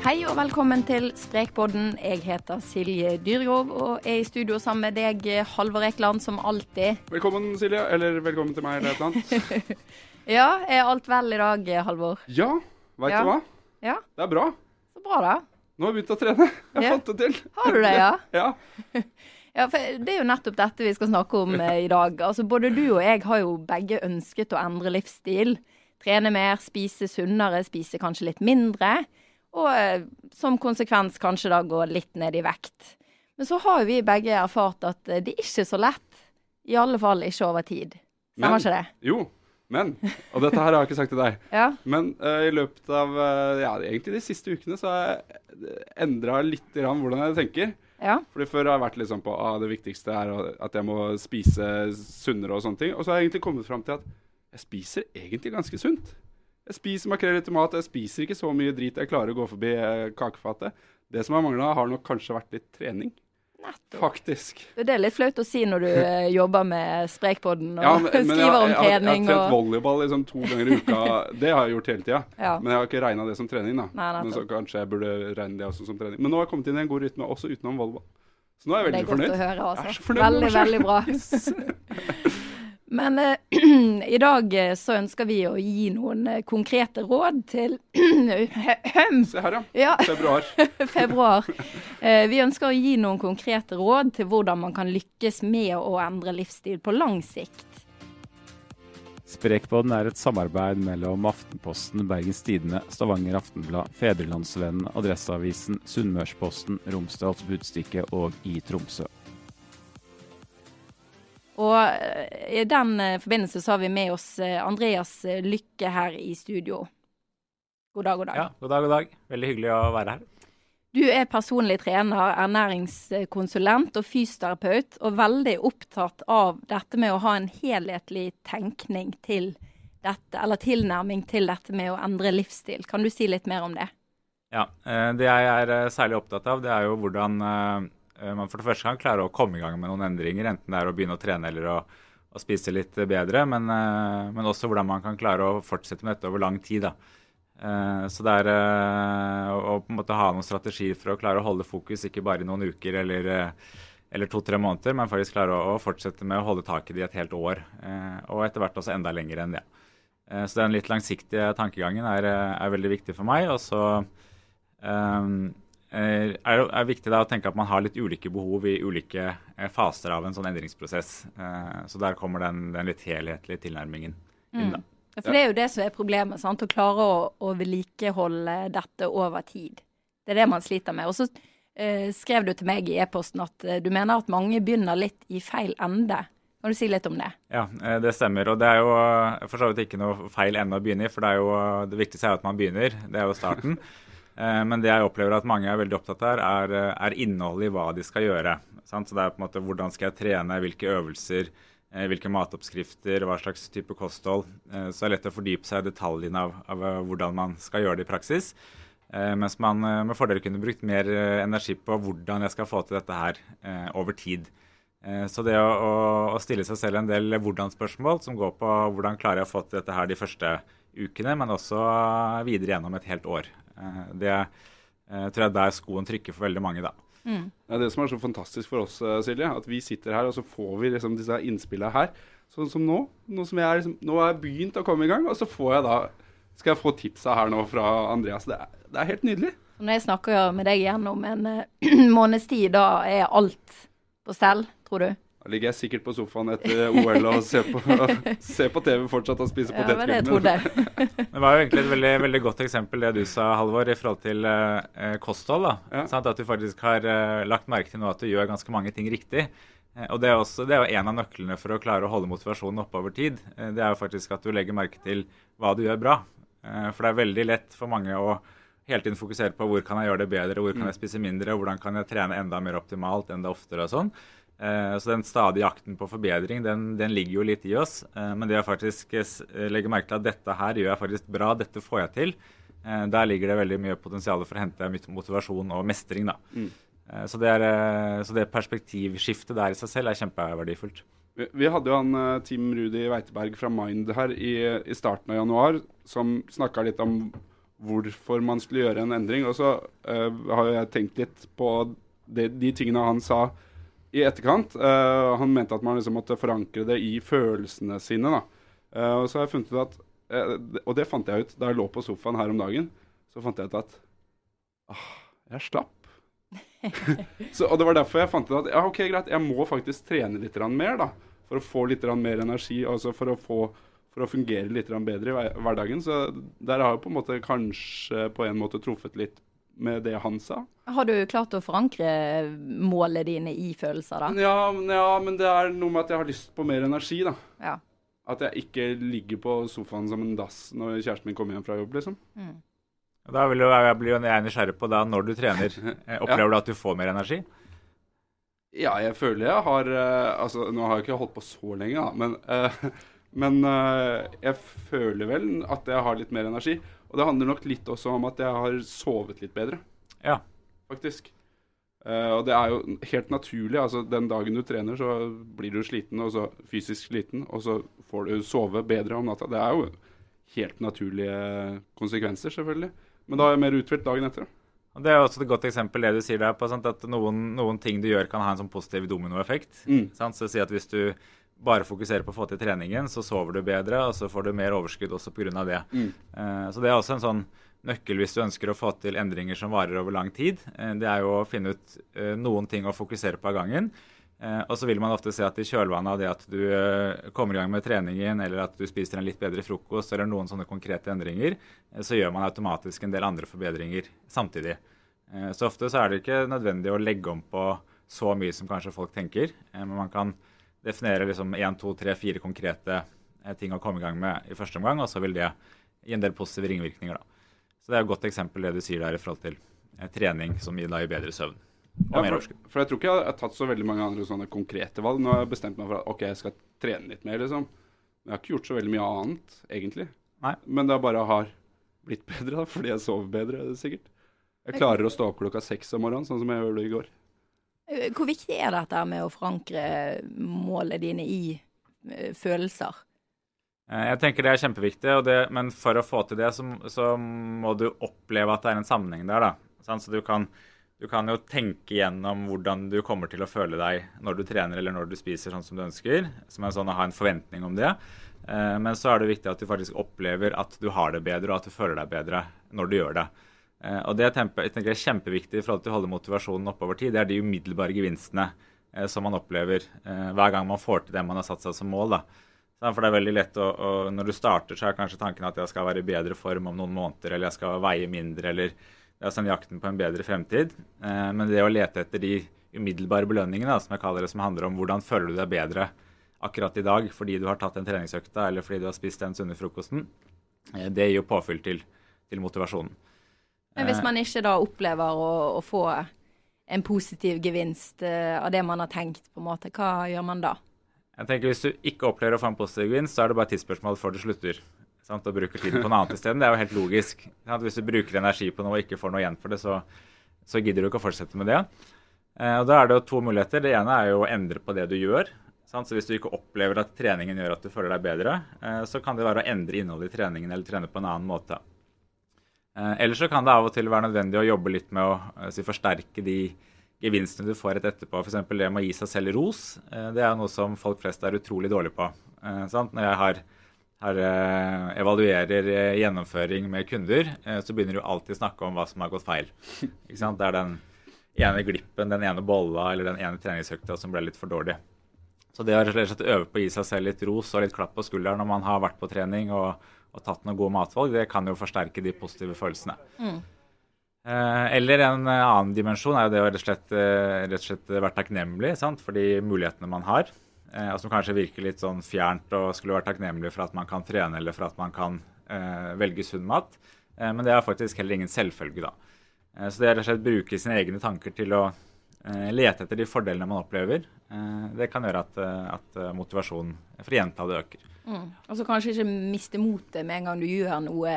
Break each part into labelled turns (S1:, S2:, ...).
S1: Hei og velkommen til Sprekpodden. Jeg heter Silje Dyrgrov og er i studio sammen med deg, Halvor Ekeland, som alltid.
S2: Velkommen, Silje. Eller velkommen til meg, eller et eller annet.
S1: Ja, er alt vel i dag, Halvor?
S2: Ja, veit
S1: Ja.
S2: du hva?
S1: Ja,
S2: Det er bra.
S1: så bra, da.
S2: Nå har jeg begynt å trene. Jeg
S1: Ja.
S2: fant det til.
S1: Har du det, ja?
S2: Ja.
S1: Ja, for Det er jo nettopp dette vi skal snakke om eh, i dag. Altså, Både du og jeg har jo begge ønsket å endre livsstil. Trene mer, spise sunnere, spise kanskje litt mindre. Og eh, som konsekvens kanskje da gå litt ned i vekt. Men så har jo vi begge erfart at eh, det er ikke så lett. I alle fall ikke over tid. Stemmer ikke det?
S2: Jo, men Og dette her har jeg ikke sagt til deg.
S1: Ja.
S2: Men uh, i løpet av uh, ja, egentlig de siste ukene så har jeg endra litt grann hvordan jeg tenker.
S1: ja.
S2: Fordi Før har jeg vært litt sånn på ah, det viktigste er at jeg må spise sunnere og sånne ting. Og så har jeg egentlig kommet fram til at jeg spiser egentlig ganske sunt. Jeg spiser makrell i tomat, jeg spiser ikke så mye drit jeg klarer å gå forbi eh, kakefatet. Det som har mangla, har nok kanskje vært litt trening.
S1: Nettopp.
S2: Faktisk.
S1: Det er litt flaut å si når du eh, jobber med Sprekpodden og
S2: Ja, men, men jeg,
S1: skriver om
S2: jeg, har- jeg har trent
S1: og
S2: volleyball liksom to ganger i uka. Det har jeg gjort hele tida.
S1: Ja.
S2: Men jeg har ikke regna det som trening. da.
S1: Nei,
S2: men så kanskje jeg burde regne det også som trening. Men nå har jeg kommet inn i en god rytme også utenom volleyball. Så nå er jeg veldig fornøyd.
S1: Det er godt
S2: fornøyd.
S1: å høre,
S2: Jeg er
S1: altså.
S2: så fornøyd
S1: Veldig, veldig bra.
S2: Yes.
S1: Men eh, i dag eh, så ønsker vi å gi noen eh, konkrete råd til
S2: Se her, ja.
S1: ja,
S2: Februar.
S1: februar. Eh, Vi ønsker å gi noen konkrete råd til hvordan man kan lykkes med å endre livsstil på lang sikt.
S3: Sprekpodden er et samarbeid mellom Aftenposten, Bergens Tidende, Stavanger Aftenblad, Fedrelandsvennen, Adresseavisen, Sunnmørsposten, Romsdals Budstikke og i Tromsø.
S1: Og eh, i den eh, forbindelse så har vi med oss eh, Andreas Lykke her i studio. God dag, god dag.
S4: Ja, god dag, god dag. Veldig hyggelig å være her.
S1: Du er personlig trener, ernæringskonsulent og fysioterapeut, og veldig opptatt av dette med å ha en helhetlig tenkning til dette, eller tilnærming til dette med å endre livsstil. Kan du si litt mer om det?
S4: Ja, Det jeg er særlig opptatt av, det er jo hvordan man for det første kan klare å komme i gang med noen endringer. Enten det er å begynne å trene eller å, å spise litt bedre, men, eh, men også hvordan man kan klare å fortsette med dette over lang tid. da. Eh, Så det er eh, å på en måte ha noen strategier for å klare å holde fokus, ikke bare i noen uker eller, eh, eller to-tre måneder, men faktisk klare å, fortsette med å holde tak i det i et helt år. eh, Og etter hvert også enda lenger enn det. Eh, Så den litt langsiktige tankegangen er, eh, er veldig viktig for meg. Og så um, er er viktig da å tenke at man har litt ulike behov i ulike eh, faser av en sånn endringsprosess. Eh, Så der kommer den, den litt helhetlige tilnærmingen inn. da.
S1: For det er jo det som er problemet, sant? å klare å, å vedlikeholde dette over tid. Det er det man sliter med. Og så eh, skrev du til meg i e-posten at eh, du mener at mange begynner litt i feil ende. Kan du si litt om det?
S4: Ja, eh, det stemmer. Og det er jo eh, for så vidt ikke noe feil ende å begynne i, for det, er jo, eh, det viktigste er jo at man begynner. Det er jo starten. Eh, Men det jeg opplever at mange er veldig opptatt av, er, eh, er innholdet i hva de skal gjøre. Så det er på en måte hvordan skal jeg trene, hvilke øvelser, eh, hvilke matoppskrifter, hva slags type kosthold. Så det er lett å fordype seg i detaljene av, av hvordan man skal gjøre det i praksis. Mens man med fordel kunne brukt mer energi på hvordan jeg skal få til dette her over tid. Så det å, å stille seg selv en del hvordan-spørsmål som går på hvordan klarer jeg å få til dette her de første ukene, men også videre gjennom et helt år. Eh, Det eh, tror jeg er der skoen trykker for veldig mange, da.
S2: Det er det som er så fantastisk for oss, eh, Silje. At vi sitter her, og så får vi liksom disse innspillene her. Sånn som nå. Nå som jeg er, liksom, nå har jeg begynt å komme i gang, og så får jeg da skal jeg få tipsa her nå fra Andreas. Det er, det er helt nydelig.
S1: Når jeg snakker med deg gjennom en eh, måneds tid, da er alt på stell, tror du?
S2: Da ligger jeg sikkert på sofaen etter OL og ser på, ser på TV fortsatt og spiser
S1: Ja, det
S2: potetgull.
S1: trodde.
S4: Det var jo egentlig et veldig, veldig godt eksempel det du sa, Halvor, i forhold til eh, eh, kosthold. da.
S2: Ja.
S4: Sånn At du faktisk har eh, lagt merke til nå at du gjør ganske mange ting riktig. Eh, og Det er, også, det er jo en av nøklene for å klare å holde motivasjonen oppe over tid. Eh, det er jo faktisk at du legger merke til hva du gjør bra. Eh, for det er veldig lett for mange å hele tiden fokusere på hvor kan jeg gjøre det bedre, hvor kan jeg spise mindre, hvordan kan jeg trene enda mer optimalt, enda oftere og sånn. Eh, Så den stadige jakten på forbedring, den, den ligger jo litt i oss. Eh, Men det å faktisk eh, legge merke til at dette her gjør jeg faktisk bra, dette får jeg til, der ligger det veldig mye potensial for å hente mot- motivasjon og mestring. da. Mm. Så det, er, så det perspektivskiftet der i seg selv er kjempeverdifullt.
S2: Vi, vi hadde jo han Tim Rudi Weiteberg fra Mind her i, i starten av januar, som snakka litt om hvorfor man skulle gjøre en endring. Og så uh, har jeg tenkt litt på det, de tingene han sa i etterkant. Uh, han mente at man liksom måtte forankre det i følelsene sine. Uh, og så har jeg funnet ut at Og det fant jeg ut da jeg lå på sofaen her om dagen. Så fant jeg ut at ah, jeg slapp. så, og Det var derfor jeg fant ut at ja, ok, greit, jeg må faktisk trene litt mer. da, For å få litt mer energi, altså for å, få, for å fungere litt bedre i hverdagen. Så der har jeg på en måte kanskje på en måte truffet litt med det han sa.
S1: Har du klart å forankre målene dine i følelser, da?
S2: Ja, ja, men det er noe med at jeg har lyst på mer energi, da.
S1: Ja.
S2: At jeg ikke ligger på sofaen som en dass når kjæresten min kommer hjem fra jobb, liksom.
S1: Mm.
S4: Da vil jeg bli nysgjerrig på da, når du trener. Eh, opplever ja. du at du får mer energi?
S2: Ja, jeg føler jeg har uh, Altså, nå har jeg ikke holdt på så lenge, da, men, uh, men uh, jeg føler vel at jeg har litt mer energi. Og det handler nok litt også om at jeg har sovet litt bedre.
S4: Ja.
S2: Faktisk. og det er jo helt naturlig. altså Den dagen du trener, så blir du sliten, og så fysisk sliten, og så får du sove bedre om natta. Det er jo helt naturlige konsekvenser, selvfølgelig. Men da er jeg mer uthvilt dagen etter.
S4: Og det er også et godt eksempel det du sier der på, sant? at noen, noen, ting du gjør, kan ha en sånn positiv dominoeffekt. Mm. Så si at hvis du bare fokuserer på å få til treningen, så sover du bedre, og så får du mer overskudd også pga. det. Mm. Uh, så det er også en sånn nøkkel hvis du ønsker å få til endringer som varer over lang tid. Uh, det er jo å finne ut uh, noen ting å fokusere på av gangen. Eh, og så vil man ofte se at i kjølvannet av det at du eh, kommer i gang med treningen, eller at du spiser en litt bedre frokost, eller noen sånne konkrete endringer, eh, så gjør man automatisk en del andre forbedringer samtidig. Eh, så ofte så er det ikke nødvendig å legge om på så mye som kanskje folk tenker. Eh, men man kan definere liksom én, to, tre, fire konkrete eh, ting å komme i gang med i første omgang, og så vil det gi en del positive ringvirkninger. da. Så det er et godt eksempel det du sier der i forhold til trening som gir deg bedre søvn.
S2: Ja, for, for, jeg tror ikke jeg har tatt så veldig mange andre sånne konkrete valg. Nå har jeg bestemt meg for at ok, jeg skal trene litt mer, liksom. Men jeg har ikke gjort så veldig mye annet, egentlig.
S4: Nei.
S2: Men det bare har blitt bedre, da, fordi jeg sover bedre, sikkert. Jeg klarer å stå opp klokka seks om morgenen, sånn som jeg gjorde i går.
S1: Eh, hvor viktig er dette med å forankre målene dine i uh, følelser?
S4: Eh, jeg tenker det er kjempeviktig, det, men for å få til det, så, så, må du oppleve at det er en sammenheng der. da. Så du kan du kan jo tenke gjennom hvordan du kommer til å føle deg når du trener eller når du spiser sånn som du ønsker. Som er sånn å ha en forventning om det. Eh, men så er det viktig at du faktisk opplever at du har det bedre, og at du føler deg bedre når du gjør det. Eh, og det jeg tenker er kjempeviktig i forhold til å holde motivasjonen oppe over tid. Det er de umiddelbare gevinstene eh, som man opplever hver gang man får til det man har satt seg som mål. da. For det er veldig lett å, å, Når du starter, så er kanskje tanken at jeg skal være i bedre form om noen måneder, eller jeg skal veie mindre, eller det er sånn jakten på en bedre fremtid. Eh, men det å lete etter de umiddelbare belønningene, som jeg kaller det, som handler om hvordan føler du deg bedre akkurat i dag fordi du har tatt den treningsøkta eller fordi du har spist den sunne frokosten, eh, det gir jo påfyll til, til motivasjonen.
S1: Men hvis man ikke da opplever å, å få en positiv gevinst uh, av det man har tenkt, på en måte, hva gjør man da?
S4: Jeg tenker Hvis du ikke opplever å få en positiv gevinst, så er det bare et tidsspørsmål før du slutter sant, og bruker tiden på noe annet isteden. Det er jo helt logisk. Sant? Hvis du bruker energi på noe og ikke får noe igjen for det, så, så gidder du ikke å fortsette med det. Eh, og Da er det jo to muligheter. Det ene er jo å endre på det du gjør. Sant? Så Hvis du ikke opplever at treningen gjør at du føler deg bedre, eh, så kan det være å endre innholdet i treningen eller trene på en annen måte. Eh, eller så kan det av og til være nødvendig å jobbe litt med å eh, si, forsterke de gevinstene du får rett etterpå. F.eks. det med å gi seg selv ros. Eh, det er noe som folk flest er utrolig dårlige på. Når jeg har eh, evaluerer gjennomføring med kunder, så begynner du alltid å snakke om hva som har gått feil. Det er den ene glippen, den ene bolla eller den ene treningsøkta som ble litt for dårlig. Så det å øve på å gi seg selv litt ros og litt klapp på skulderen når man har vært på trening og, og tatt noen gode matvalg, det kan jo forsterke de positive følelsene. Mm. eller en annen dimensjon er jo det å rett og slett, rett og slett være takknemlig sant? for de mulighetene man har Og som kanskje virker litt sånn fjernt og skulle vært takknemlig for at man kan trene eller for at man kan eh, velge sunn mat. Eh, men det er faktisk heller ingen selvfølge, da. Eh, så det er rett og slett bruke sine egne tanker til å eh, lete etter de fordelene man opplever. Eh, det kan gjøre at, at motivasjonen for å gjenta det øker.
S1: Mm. Og så kanskje ikke miste motet med en gang du gjør noe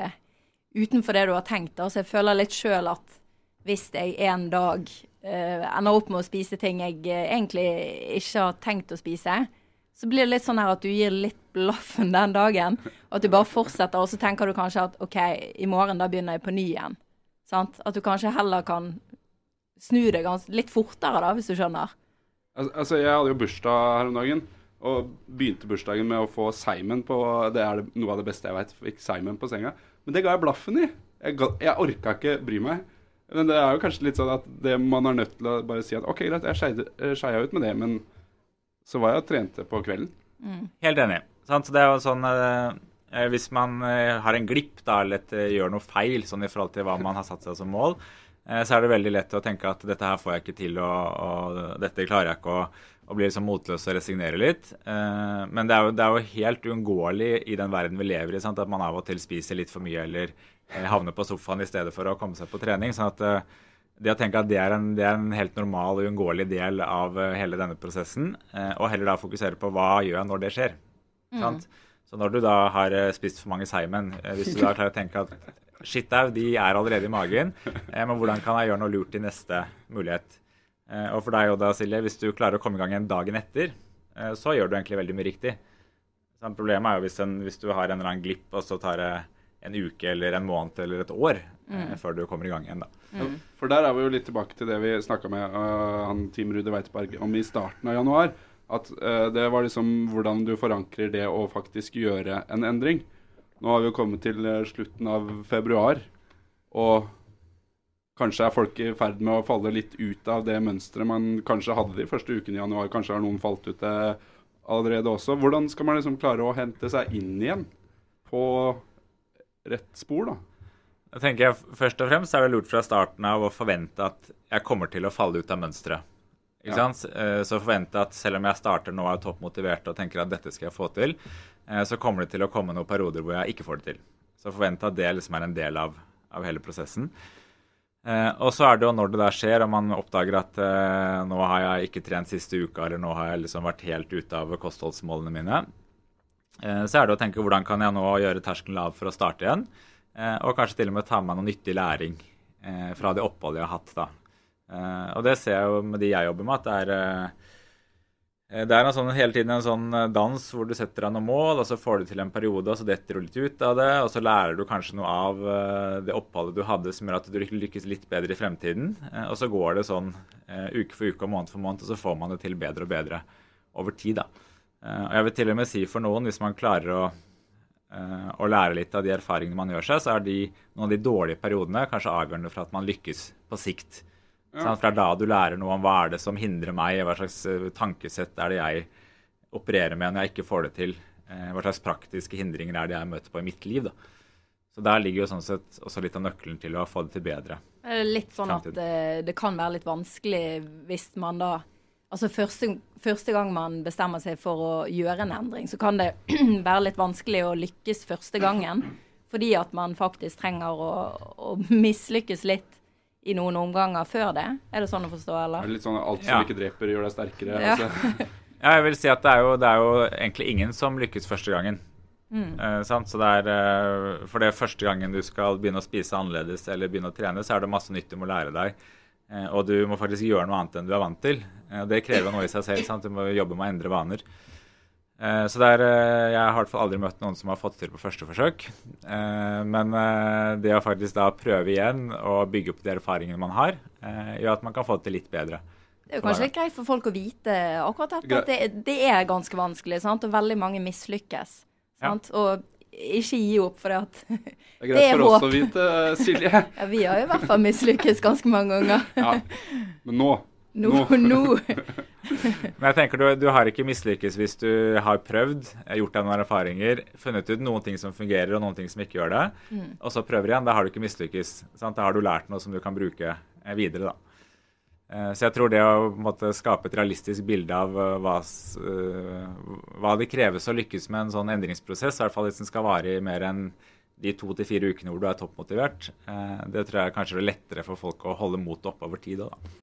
S1: utenfor det du har tenkt. Altså jeg føler litt sjøl at hvis jeg en dag uh, ender opp med å spise ting jeg egentlig ikke har tenkt å spise, så blir det litt sånn her at du gir litt blaffen den dagen, og at du bare fortsetter, og så tenker du kanskje at OK, i morgen da begynner jeg på ny igjen. Sant? At du kanskje heller kan snu deg gans- litt fortere, da, hvis du skjønner.
S2: Al altså, jeg hadde jo bursdag her om dagen, og begynte bursdagen med å få Simon på Det er noe av det beste jeg vet. Fikk Simon på senga. Men det ga jeg blaffen i. Jeg, ga, jeg orka ikke bry meg. Men det er jo kanskje litt sånn at det man er nødt til å bare si at OK, greit, jeg skeide- eh, skeia ut med det, men så var jeg og trente på kvelden.
S4: Helt enig. Sant? Så det er jo sånn eh, eh, Hvis man eh, har en glipp da, eller et, gjør noe feil sånn i forhold til hva man har satt seg som mål, så er det veldig lett å tenke at dette her får jeg ikke til, og, og dette klarer jeg ikke, og, og bli liksom motløs og resignere litt. Eh, men det er, jo, det er jo helt uunngåelig i den verden vi lever i, sant? at man av og til spiser litt for mye eller eh, havner på sofaen i stedet for å komme seg på trening. sånn at eh, det å tenke at det er, en, det er en helt normal og uunngåelig del av eh, hele denne prosessen, eh, og heller da fokusere på hva gjør jeg når det skjer. Sant? Så når du da har eh, spist for mange Simon, eh, hvis du da klarer å tenke at shit au, de er allerede i magen, eh, men hvordan kan jeg gjøre noe lurt i neste mulighet? Eh, og for deg og Silje, hvis du klarer å komme i gang igjen dagen etter, eh, så gjør du egentlig veldig mye riktig. Så problemet er jo hvis, en, hvis du har en eller annen glipp, og så tar det en uke eller en måned eller et år eh, før du kommer i gang igjen, da.
S2: Mm. For der er vi jo litt tilbake til det vi snakka med uh, han Team Rude Weitberg om i starten av januar. At uh, det var liksom hvordan du forankrer det å faktisk gjøre en endring. Nå har vi jo kommet til øh, slutten av februar, og kanskje er folk i ferd med å falle litt ut av det mønsteret man kanskje hadde de første ukene i januar. Kanskje har noen falt ut det allerede også. Hvordan skal man liksom klare å hente seg inn igjen på rett spor, da?
S4: Jeg tenker jeg, Først og fremst er det lurt fra starten av å forvente at jeg kommer til å falle ut av mønsteret. Ikke
S2: Ja.
S4: sant? så Så forvente at selv om jeg starter nå og er toppmotivert og tenker at dette skal jeg få til, eh, så kommer det til å komme noen perioder hvor jeg ikke får det til. Så forvente at det liksom er en del av, av hele prosessen. Eh, og så er det jo når det der skjer, og man oppdager at eh, nå har jeg ikke trent siste uka, eller nå har jeg liksom vært helt ute av kostholdsmålene mine, eh, så er det å tenke hvordan kan jeg nå gjøre terskelen lav for å starte igjen? Eh, og kanskje til og med ta med meg noe nyttig læring eh, fra det oppholdet jeg har hatt. da. Eh, og det ser jeg jo med de jeg jobber med, at det er uh, det er sånn, hele tiden en sånn dans hvor du setter deg noen mål, og så får du til en periode, og så detter du litt ut av det, og så lærer du kanskje noe av det oppholdet du hadde som gjør at du lykkes litt bedre i fremtiden. Og så går det sånn uke for uke og måned for måned, og så får man det til bedre og bedre over tid. da. Og jeg vil til og med si for noen, hvis man klarer å å lære litt av de erfaringene man gjør seg, så er de, noen av de dårlige periodene kanskje avgjørende for at man lykkes på sikt. Sant? For det er da du lærer noe om hva er det som hindrer meg, hva slags eh, tankesett er det jeg opererer med når jeg ikke får det til, eh, hva slags praktiske hindringer er det jeg møter på i mitt liv. da. Så der ligger jo sånn sett også litt av nøkkelen til å få det til bedre.
S1: Litt sånn at
S4: Samtidig.
S1: eh, det kan være litt vanskelig hvis man da Altså første, første gang man bestemmer seg for å gjøre en endring, så kan det være litt vanskelig å lykkes første gangen. Fordi at man faktisk trenger å, å mislykkes litt i noen omganger før det. Er det sånn å forstå,
S2: Er det litt sånn at alt som
S4: Ja.
S2: ikke dreper, gjør deg sterkere?
S1: Ja.
S2: Altså.
S4: Ja, jeg vil si at det er jo, det er jo egentlig ingen som lykkes første gangen. Eh, sant? Så det er, eh, for det er første gangen du skal begynne å spise annerledes eller begynne å trene, så er det masse nytt du må lære deg. Eh, og du må faktisk gjøre noe annet enn du er vant til. Eh, det krever noe i seg selv. Sant? Du må jobbe med å endre vaner. Eh, så det er, eh, Jeg har i hvert fall aldri møtt noen som har fått det til på første forsøk. Eh, men det å faktisk da prøve igjen og bygge opp de erfaringene man har, eh, gjør at man kan få det til litt bedre.
S1: Det er jo kanskje litt greit for folk å vite akkurat dette, at det, det er ganske vanskelig, sant? og veldig mange mislykkes.
S4: Ja.
S1: Sant? Og ikke gi opp, for at
S2: Det er
S1: håp.
S2: Det
S1: er greit
S2: for oss å vite, Silje.
S1: ja, Vi har jo i hvert fall mislykkes ganske mange ganger.
S2: Ja. Men nå
S1: Nå,
S2: Nå.
S4: Men jeg tenker du, du har ikke mislykkes hvis du har prøvd, gjort deg noen erfaringer, funnet ut noen ting som fungerer og noen ting som ikke gjør det, og så prøver igjen. Da har du ikke mislykkes. Sant? Da har du lært noe som du kan bruke eh, videre. da. Eh, Så jeg tror det å måte, skape et realistisk bilde av eh, hva, eh, hva det kreves å lykkes med en sånn endringsprosess, i hvert fall hvis den skal vare i mer enn de to til fire ukene hvor du er toppmotivert, eh, det tror jeg kanskje er lettere for folk å holde motet oppe over tid. Da.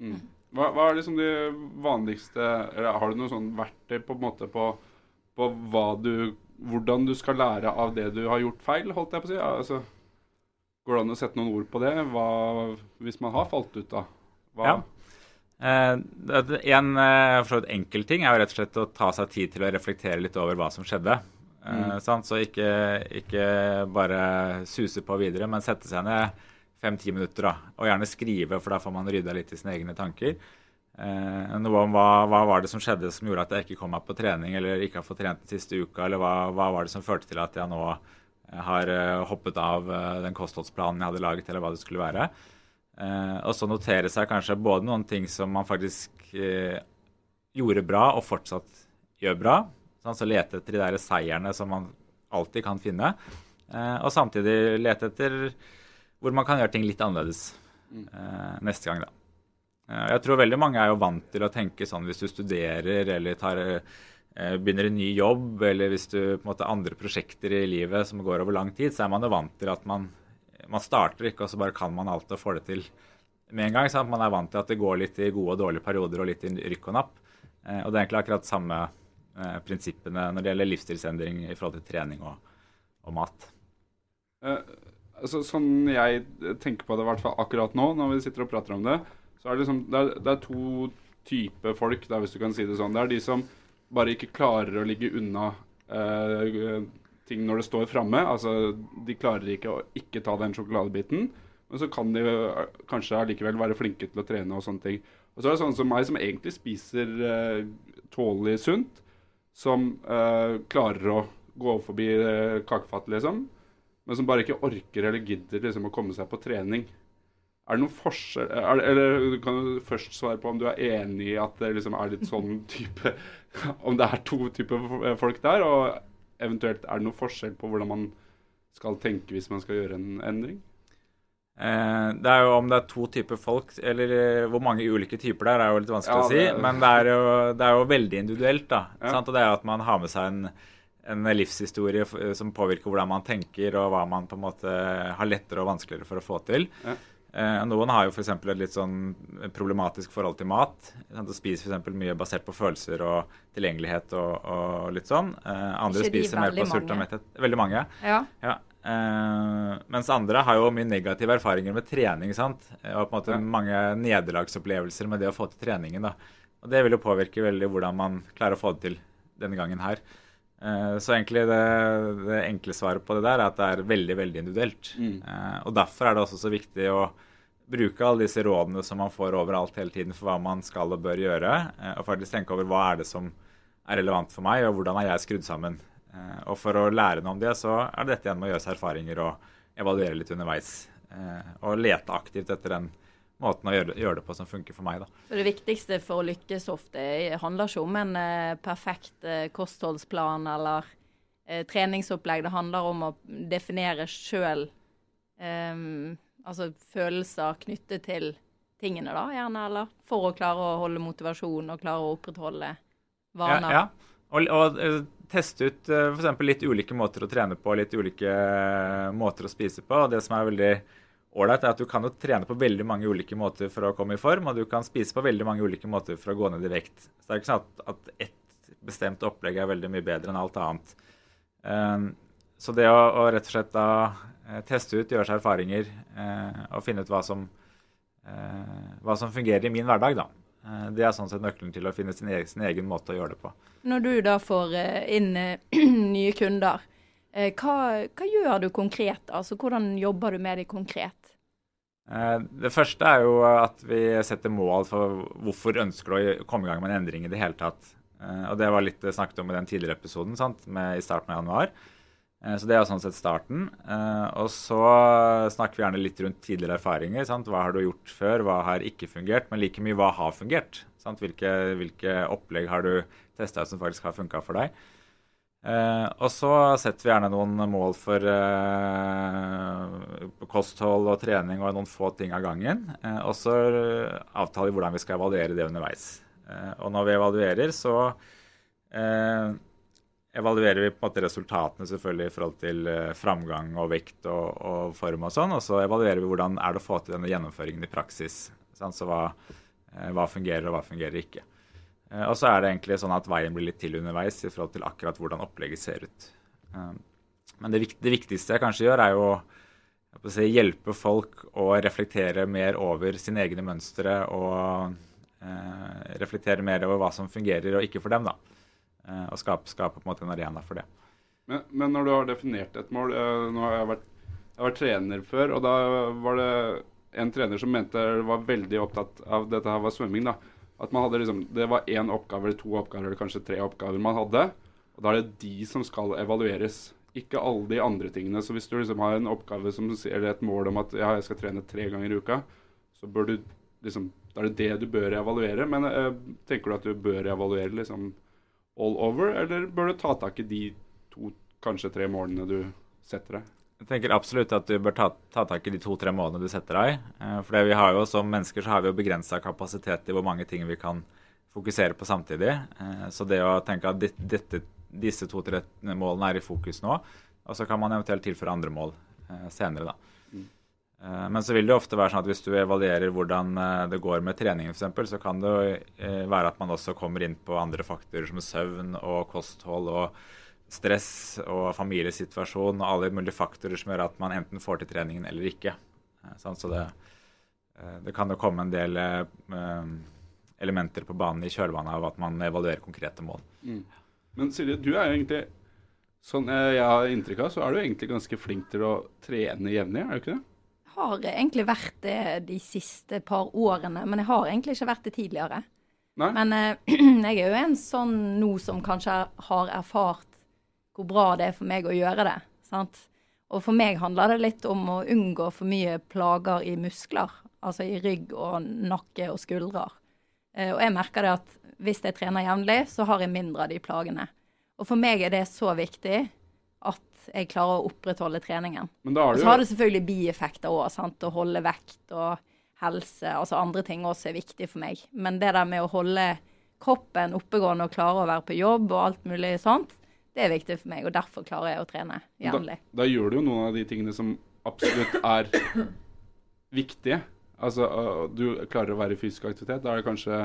S2: Hva, hva er liksom de vanligste eller Har du noe sånn verktøy på en måte på, på hva du, hvordan du skal lære av det du har gjort feil, holdt jeg på å si? Ja, Altså, går det an å sette noen ord på det? Hva, hvis man har falt ut, da? Hva,
S4: Ja. Eh, en eh, enkel ting er jo rett og slett å ta seg tid til å reflektere litt over hva som skjedde. Eh, sant? Så ikke, ikke bare suse på videre, men sette seg ned fem-ti minutter. da, Og gjerne skrive, for da får man rydda litt i sine egne tanker. Eh, noe om hva, hva var det som skjedde som gjorde at jeg ikke kom meg på trening, eller ikke har fått trent den siste uka, eller hva, hva var det som førte til at jeg nå eh, har eh, hoppet av eh, den kostholdsplanen jeg hadde laget, eller hva det skulle være. Eh, og så notere seg kanskje både noen ting som man faktisk eh, gjorde bra og fortsatt gjør bra. Sånn, så lete etter de der seierne som man alltid kan finne. Eh, og samtidig lete etter hvor man kan gjøre ting litt annerledes eh, neste gang. da. Eh, Jeg tror veldig mange er jo vant til å tenke sånn hvis du studerer eller tar, eh, begynner en ny jobb, eller hvis du på en måte har andre prosjekter i livet som går over lang tid, så er man jo vant til at man, man starter ikke, og så bare kan man alt og får det til med en gang. Sant? Man er vant til at det går litt i gode og dårlige perioder og litt i rykk og napp. Eh, og det er egentlig akkurat samme eh, prinsippene når det gjelder livsstilsendring i forhold til trening og, og mat.
S2: Eh, altså, sånn jeg tenker på det, i hvert fall akkurat nå, når vi sitter og prater om det, så er det, liksom, det, er, det er to typer folk, da, hvis du kan si det sånn. Det er de som bare ikke klarer å ligge unna eh, ting når det står framme. Altså, de klarer ikke å ikke ta den sjokoladebiten. Men så kan de eh, kanskje allikevel være flinke til å trene og sånne ting. Og så er det sånne som meg, som egentlig spiser eh, tålelig sunt, som eh, klarer å gå forbi eh, kakefattet, liksom men som bare ikke orker eller gidder liksom, å komme seg på trening. Er det noen forskjell det, Eller du kan jo først svare på om du er enig i at det liksom er litt sånn type Om det er to typer folk der, og eventuelt er det noen forskjell på hvordan man skal tenke hvis man skal gjøre en endring?
S4: Eh, det er jo Om det er to typer folk, eller eh, hvor mange ulike typer det er, er jo litt vanskelig
S2: Ja,
S4: å si. Men det er, jo, det er jo veldig individuelt. da,
S2: Ja.
S4: sant? Og det er jo at man har med seg en, en livshistorie som påvirker hvordan man tenker, og hva man på en måte har lettere og vanskeligere for å få til.
S2: Ja.
S4: Eh, noen har jo f.eks. et litt sånn problematisk forhold til mat. Sant? Og spiser f.eks. mye basert på følelser og tilgjengelighet og, og litt sånn. Eh, andre spiser mer på sult og metthet. Veldig mange.
S1: Ja.
S4: Ja. Eh, mens andre har jo mye negative erfaringer med trening. sant? Eh, Og på en måte
S2: Ja.
S4: mange nederlagsopplevelser med det å få til treningen. da. Og Det vil jo påvirke veldig hvordan man klarer å få det til denne gangen her. Eh, så egentlig det, det enkle svaret på det der er at det er veldig veldig individuelt. Mm. og Derfor er det også så viktig å bruke alle disse rådene som man får overalt hele tiden for hva man skal og bør gjøre, eh, og faktisk tenke over hva er det som er relevant for meg, og hvordan er jeg skrudd sammen. Eh, og for å lære noe om det, så er det dette igjen med å gjøre seg erfaringer og evaluere litt underveis. Eh, og lete aktivt etter den måten å gjøre, gjøre det på som funker for meg, da.
S1: Det viktigste for å lykkes ofte handler ikke om en eh, perfekt eh, kostholdsplan eller eh, treningsopplegg. Det handler om å definere sjøl altså følelser knyttet til tingene, da, gjerne, eller for å klare å holde motivasjon og klare å opprettholde vaner.
S4: Ja, ja. Og, og teste ut f.eks. litt ulike måter å trene på, litt ulike måter å spise på. Og det som er veldig ålreit, er at du kan jo trene på veldig mange ulike måter for å komme i form, og du kan spise på veldig mange ulike måter for å gå ned i vekt. Så det er ikke sånn at, at ett bestemt opplegg er veldig mye bedre enn alt annet. Um, så det å, å rett og slett da eh, teste ut, gjøre seg erfaringer eh, og finne ut hva som, eh, hva som fungerer i min hverdag, da. Det er sånn sett nøkkelen til å finne sin egen, sin egen måte å gjøre det på.
S1: Når du da får inn nye kunder, hva, hva gjør du konkret? Altså, hvordan jobber du med det konkret?
S4: Eh, Det første er jo at vi setter mål for hvorfor ønsker du å komme i gang med en endring i det hele tatt. Eh, Og Det var litt snakket om i den tidligere episoden sant? Med, i starten av januar. Eh, Så det er sånn sett starten. Eh, Og så snakker vi gjerne litt rundt tidligere erfaringer. Sant? Hva har du gjort før, hva har ikke fungert, men like mye hva har fungert. Hvilke, hvilke opplegg har du testa som faktisk har funka for deg. Eh, og så setter vi gjerne noen mål for eh, kosthold og trening og noen få ting av gangen. Eh, og så avtaler vi hvordan vi skal evaluere det underveis. Eh, og når vi evaluerer, så eh, evaluerer vi på en måte resultatene selvfølgelig i forhold til eh, framgang og vekt og, og form og sånn. Og så evaluerer vi hvordan er det å få til denne gjennomføringen i praksis. Sant? Så hva, hva fungerer og hva fungerer ikke. Eh, Og så er det egentlig sånn at veien blir litt til underveis i forhold til akkurat hvordan opplegget ser ut. Eh, Men det, viktigste jeg kanskje gjør, er jo å hjelpe folk å reflektere mer over sine egne mønstre og eh, reflektere mer over hva som fungerer og ikke for dem. da. Og skape, skape en en arena for det.
S2: Men, men når du har definert et mål Nå har jeg vært, jeg har vært trener før, og da var det en trener som mente var veldig opptatt av dette her var svømming. da. At man hadde liksom, Det var én oppgave eller to oppgaver eller kanskje tre oppgaver man hadde. Og da er det de som skal evalueres, ikke alle de andre tingene. Så hvis du liksom har en oppgave som eller et mål om at ja, jeg skal trene tre ganger i uka, så bør du liksom Da er det det du bør evaluere. Men eh, tenker du at du bør evaluere liksom all over, eller bør du ta tak i de to, kanskje tre målene du setter deg?
S4: Jeg tenker absolutt at du bør ta, ta tak i de to-tre målene du setter deg. Eh, For det vi har jo som mennesker så har vi jo begrensa kapasitet i hvor mange ting vi kan fokusere på samtidig. Eh, Så det å tenke at dette, disse to-tre målene er i fokus nå, og så kan man eventuelt tilføre andre mål eh, senere, da. Eh, Men så vil det ofte være sånn at hvis du evaluerer hvordan det går med treningen f.eks., så kan det jo, være at man også kommer inn på andre faktorer som søvn og kosthold og stress og familiesituasjon og alle mulige faktorer som gjør at man enten får til treningen eller ikke. Eh. Så det, eh, det kan jo komme en del eh, elementer på banen i kjølvannet av at man evaluerer konkrete mål.
S2: Men Silje, du er jo egentlig Sånn jeg har inntrykk av, så er du egentlig ganske flink til å trene jevnlig, er du ikke det?
S1: Jeg Har egentlig vært det de siste par årene, men jeg har egentlig ikke vært det tidligere.
S2: Nei?
S1: Men jeg er jo en sånn nå som kanskje har erfart hvor bra det er for meg å gjøre det. sant? Og for meg handler det litt om å unngå for mye plager i muskler. Altså i rygg og nakke og skuldre. Eh, og jeg merker det at hvis jeg trener jevnlig, så har jeg mindre av de plagene. Og for meg er det så viktig at jeg klarer å opprettholde treningen.
S2: Men da
S1: Og
S2: har du
S1: så har det selvfølgelig bieffekter òg. Å holde vekt og helse. Altså andre ting også er viktig for meg. Men det der med å holde kroppen oppegående og klare å være på jobb og alt mulig sånt, det er viktig for meg. Og derfor klarer jeg å trene
S2: da,
S1: jevnlig.
S2: da gjør du jo noen av de tingene som absolutt er viktige. Altså, du klarer å være i fysisk aktivitet. Da er det kanskje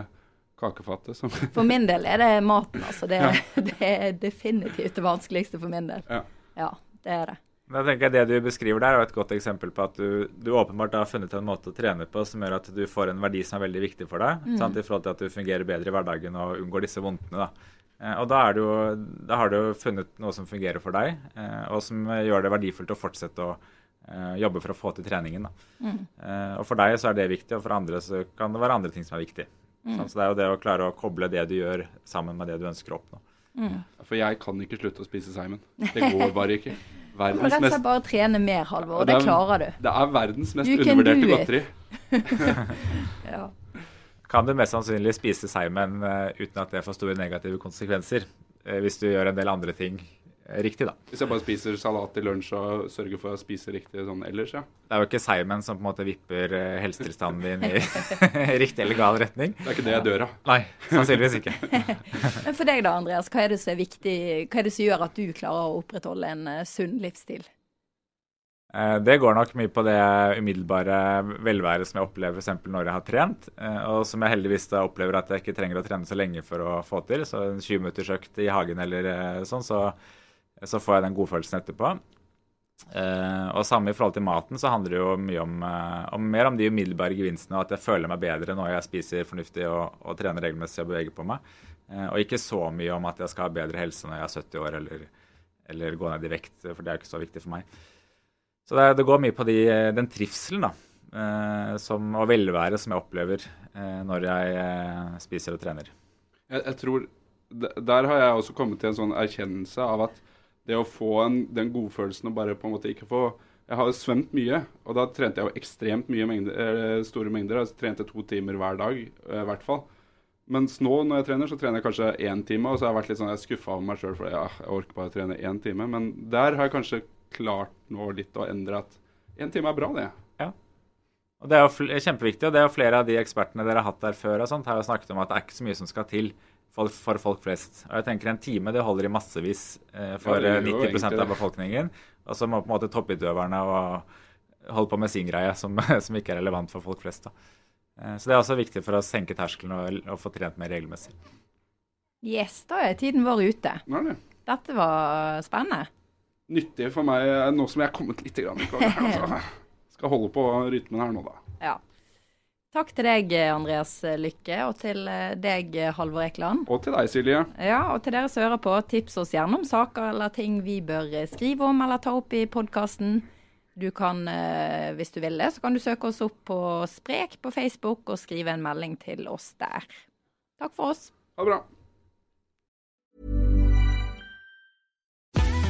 S2: kakefatet som
S1: For min del er det maten, altså. Det, det er definitivt det vanskeligste for min del.
S2: Ja.
S1: Ja, det er det.
S4: Da tenker jeg Det du beskriver der, er et godt eksempel på at du, du åpenbart har funnet en måte å trene på som gjør at du får en verdi som er veldig viktig for deg. Sant? I forhold til at du fungerer bedre i hverdagen og unngår disse vondtene. da. Eh, og da, er det jo, da har du funnet noe som fungerer for deg, eh, og som gjør det verdifullt å fortsette å eh, jobbe for å få til treningen. da. Eh, og For deg så er det viktig, og for andre så kan det være andre ting som er viktig. Mm. Så Det er jo det å klare å koble det du gjør, sammen med det du ønsker å oppnå.
S2: For jeg kan ikke slutte å spise Simon. Det går bare ikke. Verdens
S1: rett
S2: mest,
S1: bare trene mer, Halvor.
S2: Det
S1: det
S2: er-
S1: klarer du.
S2: det er verdens mest undervurderte godteri.
S1: Ja.
S4: Kan du mest sannsynlig spise seimen eh, uten at det får store negative konsekvenser, eh, hvis du gjør en del andre ting eh, riktig, da.
S2: Hvis jeg bare spiser salat til lunsj og sørger for å spise riktig sånn ellers, ja.
S4: Det er jo ikke seimen som på en måte vipper helsetilstanden din i riktig eller gal retning.
S2: Det er ikke det jeg dør av.
S4: Nei, sannsynligvis ikke.
S1: Men for deg da, Andreas, hva er det som er viktig? Hva er det som gjør at du klarer å opprettholde en sunn livsstil?
S4: Eh, Det går nok mye på det umiddelbare velværet som jeg opplever f.eks. når jeg har trent, eh, og som jeg heldigvis da opplever at jeg ikke trenger å trene så lenge for å få til. Så en 20 minutters økt i hagen eller eh, sånn, så, så får jeg den godfølelsen etterpå. Og samme i forhold til maten, så handler det jo mye om, om mer om de umiddelbare gevinstene, og at jeg føler meg bedre når jeg spiser fornuftig og, og trener regelmessig og beveger på meg. Og ikke så mye om at jeg skal ha bedre helse når jeg er 70 år eller, eller gå ned i vekt, for det er jo ikke så viktig for meg. Så det, det går mye på de, den trivselen da, eh, som, og velværet som jeg opplever eh, når jeg eh, spiser og trener.
S2: Jeg, jeg tror Der har jeg også kommet til en sånn erkjennelse av at det å få en, den godfølelsen og bare på en måte ikke få Jeg har svømt mye, og da trente jeg jo ekstremt mye mengder, eh, store mengder. Jeg trente to timer hver dag, eh, i hvert fall. Mens nå når jeg trener, så trener jeg kanskje én time, og så har jeg vært litt sånn, jeg skuffa over meg sjøl for ja, jeg orker bare å trene én time. Men der har jeg kanskje klart nå litt å endre at én time er bra, det.
S4: Og Det er jo fl kjempeviktig, og det er jo flere av de ekspertene dere har hatt der før og sånt, har jo snakket om at det er ikke så mye som skal til for, for folk flest. Og jeg tenker En time det holder i massevis eh, for
S2: Ja, det
S4: eh,
S2: gjør jo
S4: 90
S2: egentlig
S4: av befolkningen. Og så må på en måte toppidøverne og holde på med sin greie, som, som ikke er relevant for folk flest. da. Eh, så det er også viktig for å senke terskelen og, og få trent mer regelmessig.
S1: Yes, da er tiden vår ute.
S2: Nei,
S1: Dette var spennende.
S2: Nyttig for meg eh, nå som jeg er kommet litt i gang. Altså. Skal holde på rytmen her nå, da.
S1: Ja. Takk til deg, Andreas Lykke, og til eh, deg, Halvor Ekeland.
S2: Og til deg, Silje.
S1: Ja, og til dere som hører på, tips oss gjerne om saker eller ting vi bør eh, skrive om eller ta opp i podkasten. Du kan, hvis du vil det, så kan du søke oss opp på Sprek på Facebook og skrive en melding til oss der. Takk for oss.
S2: Ha det bra.